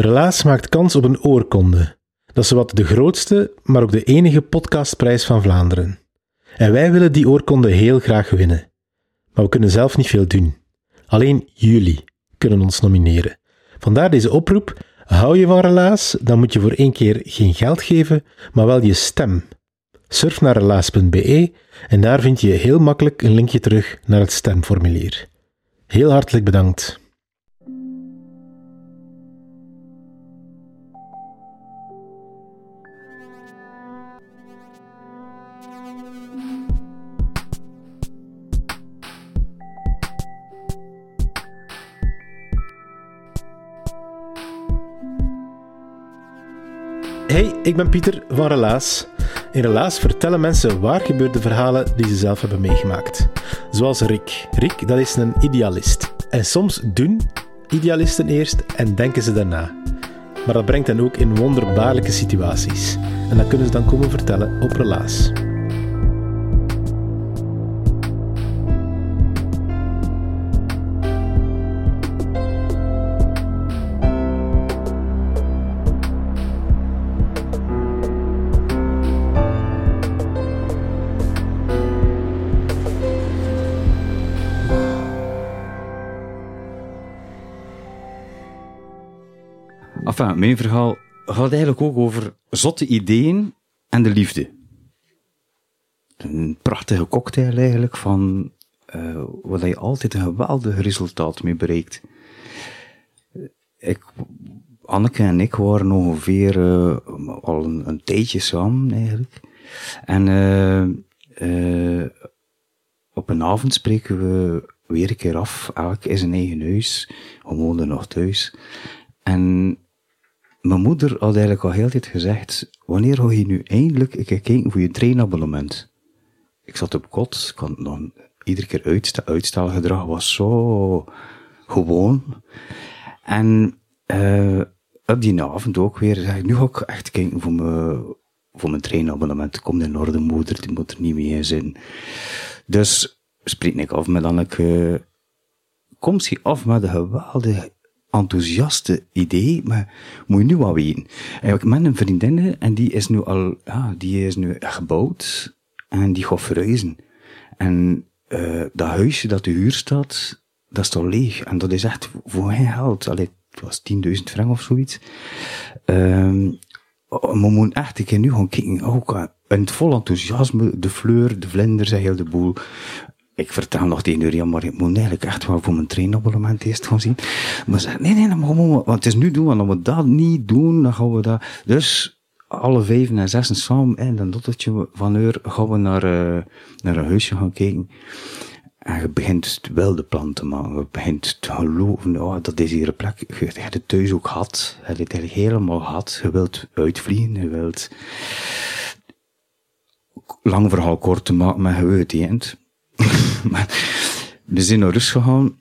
Relaas maakt kans op een oorkonde. Dat is wat de grootste, maar ook de enige podcastprijs van Vlaanderen. En wij willen die oorkonde heel graag winnen. Maar we kunnen zelf niet veel doen. Alleen jullie kunnen ons nomineren. Vandaar deze oproep. Hou je van relaas, dan moet je voor één keer geen geld geven, maar wel je stem. Surf naar relaas.be en daar vind je heel makkelijk een linkje terug naar het stemformulier. Heel hartelijk bedankt. Hey, ik ben Pieter van Relaas. In Relaas vertellen mensen waar gebeurde verhalen die ze zelf hebben meegemaakt. Zoals Rick. Rick, dat is een idealist. En soms doen idealisten eerst en denken ze daarna. Maar dat brengt hen ook in wonderbaarlijke situaties. En dat kunnen ze dan komen vertellen op Relaas. Mijn verhaal gaat eigenlijk ook over zotte ideeën en de liefde. Een prachtige cocktail eigenlijk van uh, waar je altijd een geweldig resultaat mee bereikt. Ik, Anneke en ik waren ongeveer uh, al een, een, tijdje samen eigenlijk. En uh, op een avond spreken we weer een keer af, elk in zijn eigen huis. We woonden nog thuis. En mijn moeder had eigenlijk al heel tijd gezegd, wanneer ga je nu eindelijk een keer voor je treinabonnement? Ik zat op kot, kon dan iedere keer uitstel, uitstelgedrag was zo gewoon. En uh, op die avond ook weer, zeg ik, nu ga ik echt kijken voor mijn, voor mijn treinabonnement. Komt in orde, moeder, die moet er niet meer in zijn. Dus spreek ik af met Anneke, komt ze af met een geweldige enthousiaste idee, maar moet je nu wel weten. Ik met een vriendin en die is nu al, ja, die is nu gebouwd en die gaat verhuizen. En uh, dat huisje dat te huur staat, dat is toch leeg. En dat is echt voor geen geld. Allee, het was 10.000 frank of zoiets. Um, we moeten echt een keer nu gaan kijken. Ook oh, in het vol enthousiasme, de fleur, de vlinders en heel de boel ik vertel nog tegen Urian, maar ik moet eigenlijk echt wel voor mijn trainabonnement eerst gaan zien. Maar ze nee, nee, dan gaan we, want het is nu doen, want als we dat niet doen, dan gaan we dat, dus, alle vijf en zes samen, en dan dottertje van uur, gaan we naar, uh, naar een huisje gaan kijken. En je begint wel de plan te maken. Je begint te geloven, oh, dat is hier een plek. Je hebt het thuis ook gehad. Je hebt het eigenlijk helemaal gehad. Je wilt uitvliegen. Je wilt... Lang verhaal kort te maken, maar je weet het we zijn naar rust gegaan.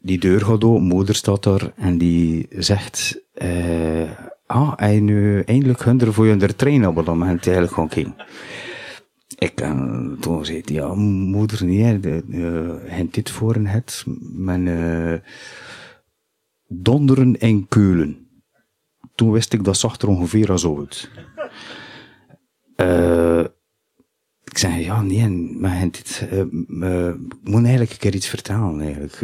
Die deur gaat open, moeder staat daar en die zegt, uh, ah, hij nu eindelijk hun voor je de treinabonnement eigenlijk gewoon ging. Ik, uh, toen zei hij, ja, moeder, nee, de, uh, dit voor een het, uh, donderen en keulen. Toen wist ik dat zag er ongeveer als uit. Uh, ik zei, ja, nee, maar dit, uh, uh, moet eigenlijk een keer iets vertellen, eigenlijk.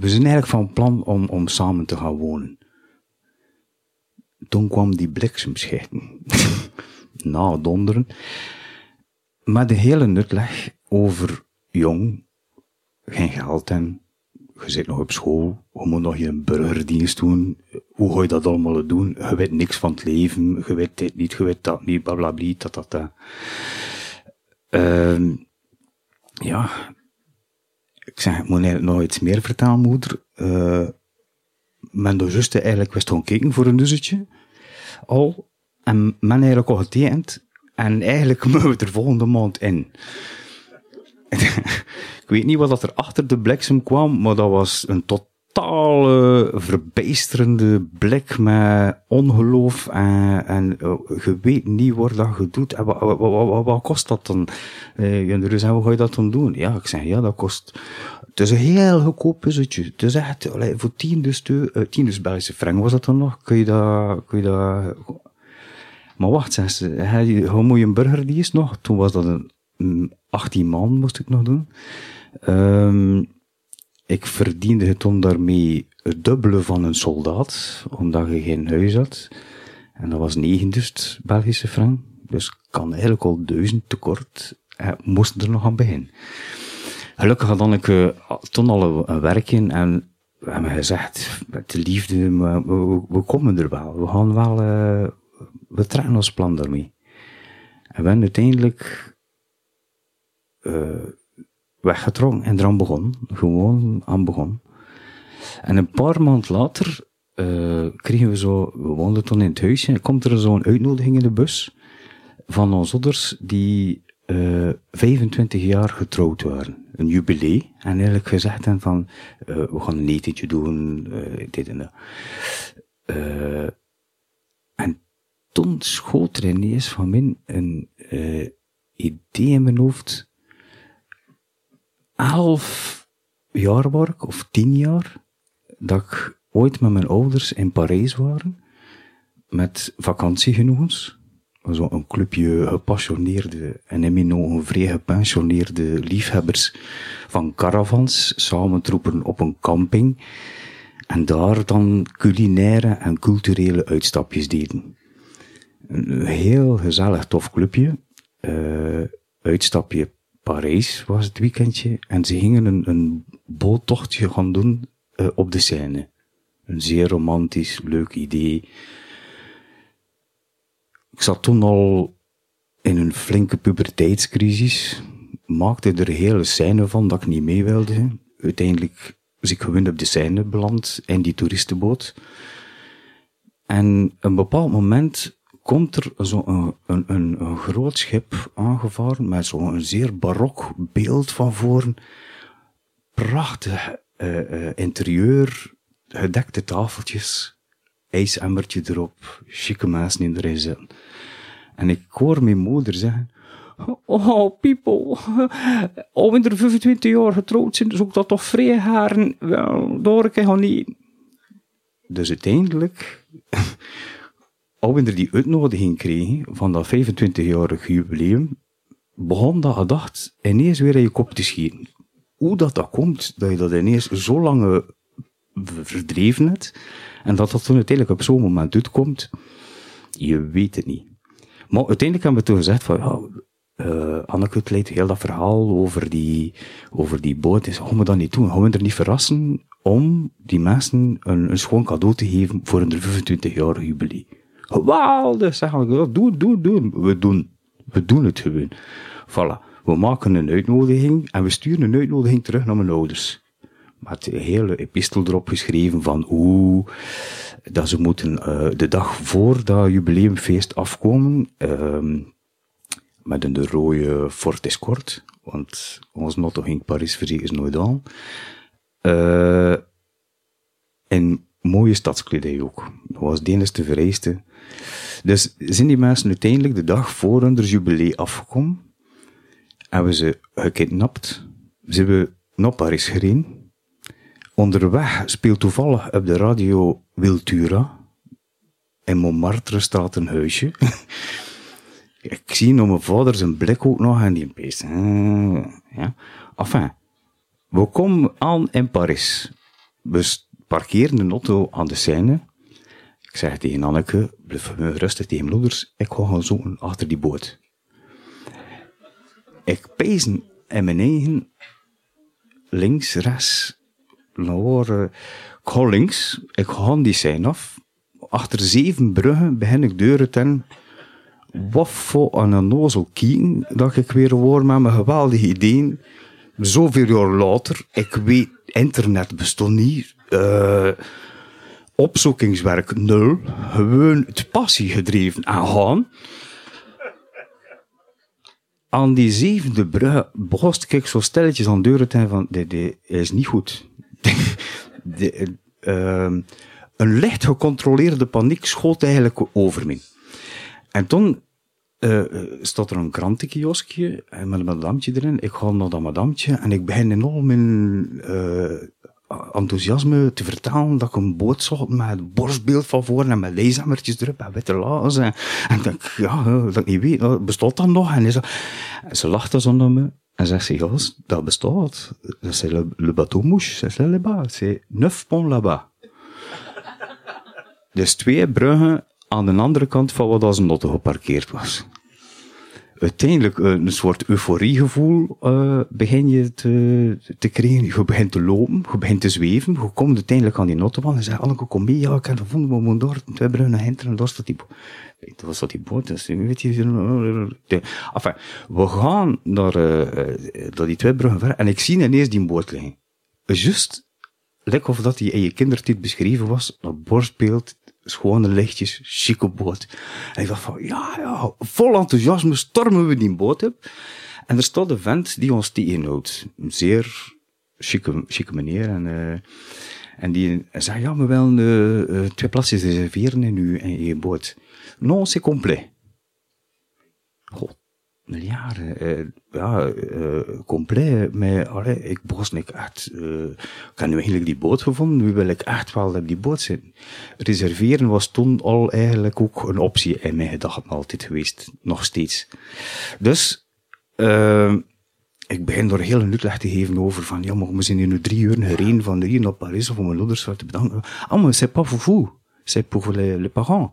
We zijn eigenlijk van plan om, om samen te gaan wonen. Toen kwam die bliksemschichten. Na donderen. Maar de hele uitleg over jong, geen geld en je zit nog op school, je moet nog je burgerdienst doen, hoe ga je dat allemaal doen? Je weet niks van het leven, je weet dit niet, je weet dat niet, blablabla, dat, dat, dat. Uh, ja, ik zeg, ik moet eigenlijk nog iets meer vertellen, moeder. Uh, men de zuster eigenlijk wist gewoon kijken voor een duzzetje. Al. En men eigenlijk al getekend. En eigenlijk moeten we er volgende maand in. ik weet niet wat er achter de bliksem kwam, maar dat was een totale verbijsterende blik met ongeloof en, en uh, je weet niet wat dat je doet en wat, wat, wat, kost dat dan? Uh, en dus hoe ga je dat dan doen? Ja, ik zeg, ja, dat kost... Het is een heel goedkoop puzzeltje. Het is echt, voor 10 dus, uh, 10 dus Belgische frank was dat dan nog, kun je dat, kun je dat... Maar wacht, zeg ze, hoe moet je een burgerdienst nog? Toen was dat een 18 man moest ik nog doen. Um, ik verdiende het om daarmee het dubbele van een soldaat, omdat je geen huis had. En dat was 9000 Belgische frank. Dus kan eigenlijk al duizend tekort. Eh, moest er nog aan beginnen. Gelukkig had ik toen al een, werk in en we hebben gezegd, met de liefde, we, we, komen er wel. We gaan wel, uh, we trekken ons plan daarmee. En we hebben uiteindelijk uh, weggetrokken en eraan begon. Gewoon aan begon. En een paar maanden later uh, kregen we zo, we woonden toen in het huisje, komt er zo'n uitnodiging in de bus van ons ouders die uh, eh, 25 jaar getrouwd waren. Een jubilee. En eigenlijk gezegd hebben van, uh, we gaan een etentje doen, dit en dat. en toen schoot er ineens van min een idee in mijn hoofd elf jaar was of tien jaar, dat ik ooit met mijn ouders in Parijs waren, met vakantiegenoegens. Zo'n clubje gepassioneerde en in mijn ogen vrij gepensioneerde liefhebbers van caravans, samentroepen op een camping. En daar dan culinaire en culturele uitstapjes deden. Een heel gezellig tof clubje. Uh, uitstapje Parijs was het weekendje en ze gingen een, een boottochtje gaan doen uh, op de Seine. Een zeer romantisch, leuk idee. Ik zat toen al in een flinke puberteitscrisis. Maakte er hele scène van dat ik niet mee wilde. Uiteindelijk was ik gewoon op de Seine beland in die toeristenboot. En een bepaald moment komt er zo een, een, een, groot schip aangevaren met zo'n zeer barok beeld van voren. Prachtig uh, uh, interieur, gedekte tafeltjes, ijsemmertje erop, chique mensen in erin zitten. En ik hoor mijn moeder zeggen, Oh, people. Al in er 25 jaar getrouwd zijn, zoek dat toch vrij haren. Wel, daar niet. Dus uiteindelijk als we er die uitnodiging kregen van dat 25-jarig jubileum, begon dat gedacht ineens weer in je kop te schieten. Hoe dat dat komt, dat je dat ineens zo lang verdreven hebt, en dat dat toen uiteindelijk op zo'n moment uitkomt, je weet het niet. Maar uiteindelijk hebben we toen gezegd van, ja, uh, Anneke leidt heel dat verhaal over die, over die boot. En gaan we dat niet doen? Gaan we niet verrassen om die mensen een, een schoon cadeau te geven voor een 25-jarig jubileum? Geweldig. Zeggen we, doe, doe, doe. We doen, we doen het gewoon. Voilà. We maken een uitnodiging en we sturen een uitnodiging terug naar mijn ouders. Met een hele epistel erop geschreven van hoe dat ze moeten uh, de dag voor dat jubileumfeest afkomen, uh, met een de rode Ford Escort, want ons notto ging Paris is nooit aan. Uh, en mooie stadskledij ook. Dat was de enige vereiste. Dus zijn die mensen uiteindelijk de dag voor hun jubilee afgekomen, hebben ze gekidnapt, ze hebben naar Paris gereden. Onderweg speelt toevallig op de radio Wiltura. In Montmartre staat een huisje. Ik zie nog mijn vader zijn blik ook nog en die pees. Ja. Enfin, we komen aan in Paris. We parkeren de auto aan de Seine. Ik zeg tegen Anneke, blijf rustig tegen mijn ouders, ik ga gaan zoeken achter die boot. Ik pezen in mijn eigen, links, rechts, naar, ik ga links, ik ga die zijn af. Achter zeven bruggen begin ik deuren ten wat voor een nozel kieken dat ik weer hoor met mijn geweldige ideeën. Zoveel jaar later, ik weet, internet bestond niet. Uh, opzoekingswerk nul. Gewoon het passie gedreven en gaan. Aan die zevende brug begon ik zo stelletjes aan deuren te van, dit, dit is niet goed. de, ehm, een licht gecontroleerde paniek schoot eigenlijk over me. En toen uh, staat er een krantenkioskje met een madamtje erin. Ik ga naar dat madamtje en ik begin enorm in uh, enthousiasme te vertellen dat ik een boot zocht met een borstbeeld van voren en met leeshammertjes erop en witte laars. En, en dat ik, ja, dat ik niet weet, bestaat dat nog? En, ze, lachte zo naar me en zegt ze, ja, dat bestaat. Dat is le, le bateau mouche, c'est là-bas, c'est neuf ponts là-bas. Dus twee bruggen aan de andere kant van wat als een auto geparkeerd was. Uiteindelijk eh, een soort euforiegevoel uh, begin je te, te krijgen. Je begint te lopen, je begint te zweven, je komt uiteindelijk aan die autobahn en zegt, Anneke, kom mee, ja, ik heb gevonden, we moeten door, twee bruine hinter en daar staat die. Dat was dat die boot, dus weet je, enfin, we gaan naar, uh, naar die twee bruggen ver en ik zie ineens die boot liggen. Just, lekker of dat die in je kindertijd beschreven was, dat borstbeeld schone lichtjes, chique boot. En ik dacht van, ja, ja, vol enthousiasme stormen we die boot op. En er staat een vent die ons tegenhoudt. Een zeer chique, chique meneer. En, uh, en die zei, ja, we willen uh, twee plaatsen reserveren in uw, in je boot. Non, c'est complet. God, jaren, uh, ja, uh, compleet. Maar ik was niet echt, uh, ik heb nu eigenlijk die boot gevonden, nu wil ik echt wel op die boot zitten. Reserveren was toen al eigenlijk ook een optie in mijn gedachten altijd geweest, nog steeds. Dus, ik begin door heel een uitleg te geven over van, ja, maar we zijn nu drie uur gereden van hier naar Parijs om mijn ouders te bedanken. Ah, maar c'est pas pour vous. C'est pour les, les parents.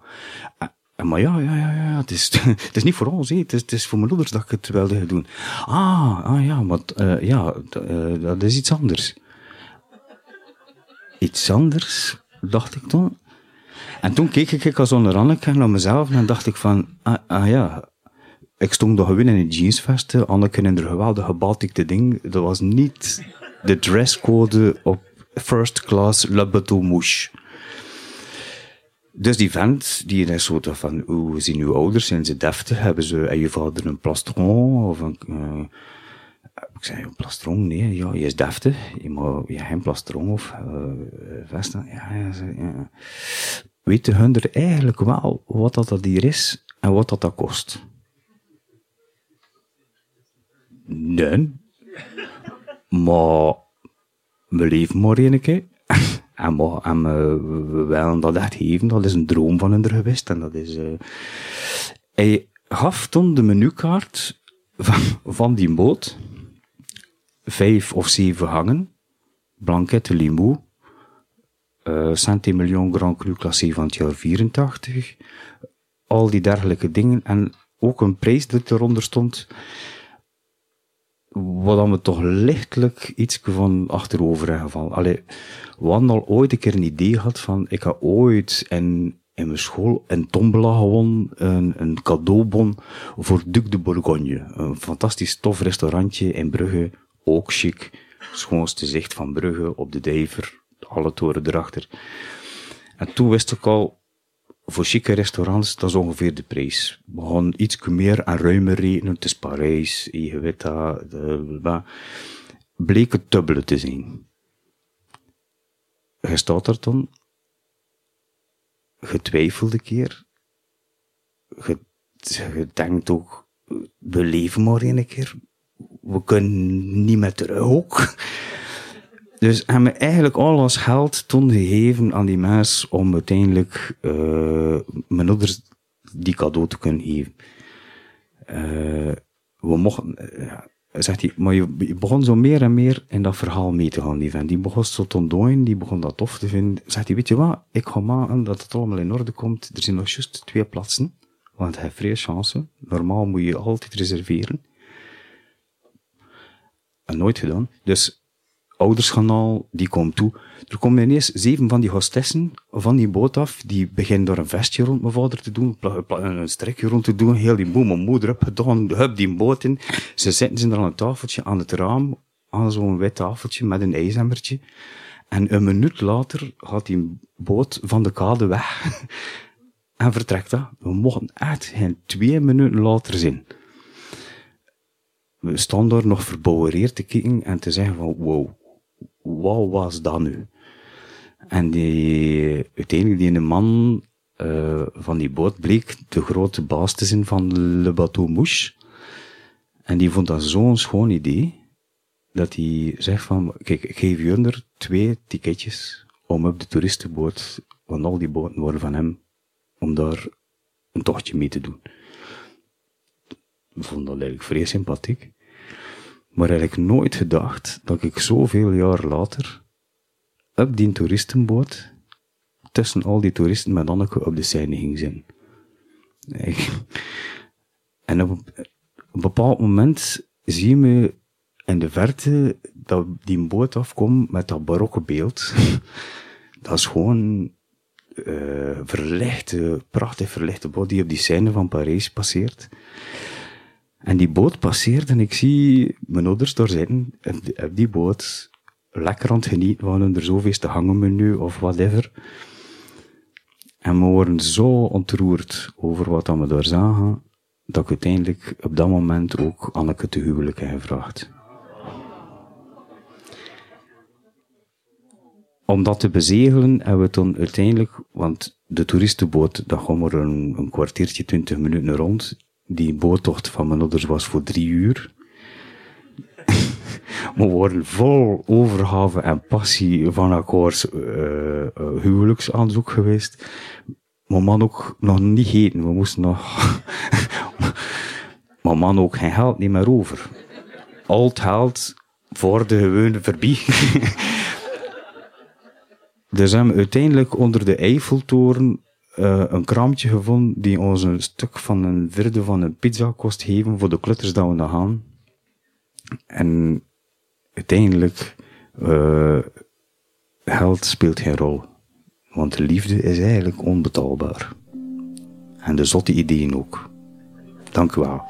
Maar ja, ja, ja, ja, het is, het is niet voor ons, het is, het is voor mijn ouders dat ik het wilde doen. Ah, ah ja, maar uh, ja, uh, dat is iets anders. Iets anders, dacht ik toen. En toen keek ik als onder Anneke naar mezelf en dacht ik van, ah, ah ja, ik stond nog gewoon in een jeansvesten, Anneke in de geweldige batikte ding. Dat was niet de dresscode op first class Le Bateau Mouche. Dus die vent, die is zo van, hoe zien uw ouders? Zijn ze deftig? Hebben ze en je vader een plastron? Of een, uh, ik zei, een plastron? Nee, ja, je is deftig. Je mag je geen plastron of uh, vesten. Ja, ja, ja. Weten hun er eigenlijk wel wat dat, dat hier is en wat dat, dat kost? Nee. Maar, we leven maar een keer. En, we, en we willen dat echt geven. Dat is een droom van hun geweest. En dat is, uh, hij gaf toen de menukaart van, van die boot. Vijf of zeven hangen. Blanquette Limoux. Uh, Saint-Emilion Grand Cru Classé van het jaar 84. Al die dergelijke dingen. En ook een prijs dat eronder stond wat we toch lichtelijk iets van achterover hebben gevallen. Allee, hadden al ooit een keer een idee gehad van, ik ga ooit in, in mijn school een tombola gewonnen, een, een cadeaubon voor Duc de Bourgogne. Een fantastisch tof restaurantje in Brugge, ook chic. Schoonste zicht van Brugge op de Dijver, alle toren erachter. En toen wist ik al, voor chique restaurants, dat is ongeveer de prijs. We gaan iets meer en ruimer rekenen. Het is Parijs. De, bleek het dubbele te zijn. Je staat er dan. Getwijfeld een keer. Je, denkt ook, we leven maar een keer. We kunnen niet met terug ook. Dus hebben we eigenlijk al ons geld toen gegeven aan die mens om uiteindelijk uh, mijn ouders die cadeau te kunnen geven. Uh, we mochten, uh, zegt hij, maar je, je, begon zo meer en meer in dat verhaal mee te gaan, die vent. Die begon zo te ontdooien, die begon dat tof te vinden. Zegt hij, weet je wat, ik ga maken dat het allemaal in orde komt. Er zijn nog juist twee plaatsen, want hij heeft chance. Normaal moet je altijd reserveren. En nooit gedaan. Dus ouderskanaal, die komt toe. Er komen ineens zeven van die hostessen van die boot af, die beginnen door een vestje rond mijn vader te doen, een strekje rond te doen, heel die boel mijn moeder heb gedaan, hup die boot in. Ze zitten ze er aan een tafeltje aan het raam, aan zo'n wit tafeltje met een ijzemmertje. En een minuut later gaat die boot van de kade weg. en vertrekt dat. We mochten echt geen twee minuten later zijn. We staan daar nog verbouwereerd te kijken en te zeggen van, wow, wat was dat nu? En die, uiteindelijk die man uh, van die boot bleek de grote baas te zijn van Le Bateau Mouche. En die vond dat zo'n schoon idee, dat hij zegt van, kijk, ik geef je er twee ticketjes om op de toeristenboot, want al die boten worden van hem, om daar een tochtje mee te doen. Ik vond dat eigenlijk vrij sympathiek. Maar eigenlijk nooit gedacht dat ik zoveel jaar later op die toeristenboot tussen al die toeristen met Anneke op de scène ging zijn. En op een bepaald moment zie je me in de verte dat die boot afkomt met dat barokke beeld. dat is gewoon uh, verlichte, prachtig verlichte boot die op die scène van Parijs passeert. En die boot passeert en ik zie mijn ouders daar zitten, op die boot, lekker aan het genieten van er zoveel te hangen menu of whatever. En we worden zo ontroerd over wat we daar zagen, dat ik uiteindelijk op dat moment ook Anneke te huwelijk heb gevraagd. Om dat te bezegelen hebben we toen uiteindelijk, want de toeristenboot, dat gewoon maar een, een kwartiertje, twintig minuten rond. Die boottocht van mijn ouders was voor drie uur. we worden vol overgave en passie van akkoords uh, uh, huwelijksaanzoek geweest. Mijn man ook nog niet eten. We moesten nog... mijn man ook geen geld niet meer over. Al het geld voor de gewone verbie. dus hebben we uiteindelijk onder de Eiffeltoren uh, een kraamtje gevonden die ons een stuk van een vierde van een pizza kost geven voor de klutters dat we nog gaan. En uiteindelijk, uh, geld speelt geen rol. Want de liefde is eigenlijk onbetaalbaar. En de zotte ideeën ook. Dank u wel.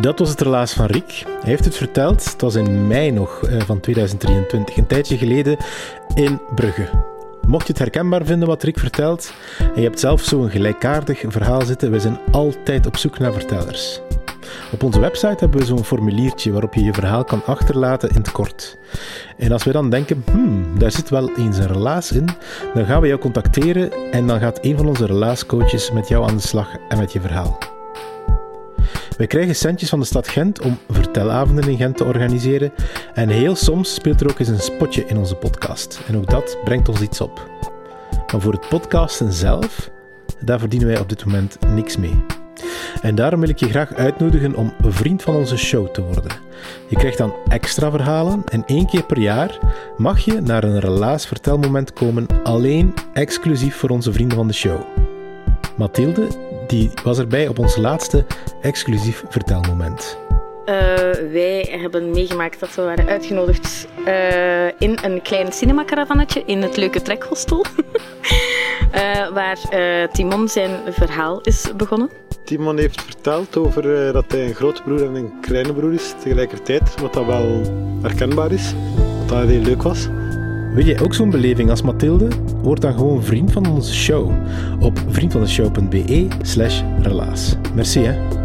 Dat was het relaas van Rick. Hij heeft het verteld, het was in mei nog eh, van 2023, een tijdje geleden in Brugge. Mocht je het herkenbaar vinden wat Rick vertelt, en je hebt zelf zo'n gelijkaardig verhaal zitten, we zijn altijd op zoek naar vertellers. Op onze website hebben we zo'n formuliertje waarop je je verhaal kan achterlaten in het kort. En als we dan denken, hmm, daar zit wel eens een relaas in, dan gaan we jou contacteren en dan gaat een van onze relaascoaches met jou aan de slag en met je verhaal. Wij krijgen centjes van de stad Gent om vertelavonden in Gent te organiseren. En heel soms speelt er ook eens een spotje in onze podcast. En ook dat brengt ons iets op. Maar voor het podcasten zelf, daar verdienen wij op dit moment niks mee. En daarom wil ik je graag uitnodigen om vriend van onze show te worden. Je krijgt dan extra verhalen en één keer per jaar mag je naar een relaas vertelmoment komen alleen exclusief voor onze vrienden van de show. Mathilde die was erbij op ons laatste exclusief vertelmoment. Uh, wij hebben meegemaakt dat we waren uitgenodigd uh, in een klein cinemacaravannetje in het leuke trekhostel. uh, waar Timon zijn verhaal is begonnen. Timon heeft verteld over dat hij een grote broer en een kleine broer is tegelijkertijd, wat dat wel herkenbaar is, wat dat heel leuk was. Wil jij ook zo'n beleving als Mathilde? Word dan gewoon vriend van onze show op vriendvandeshow.be slash relaas. Merci hè.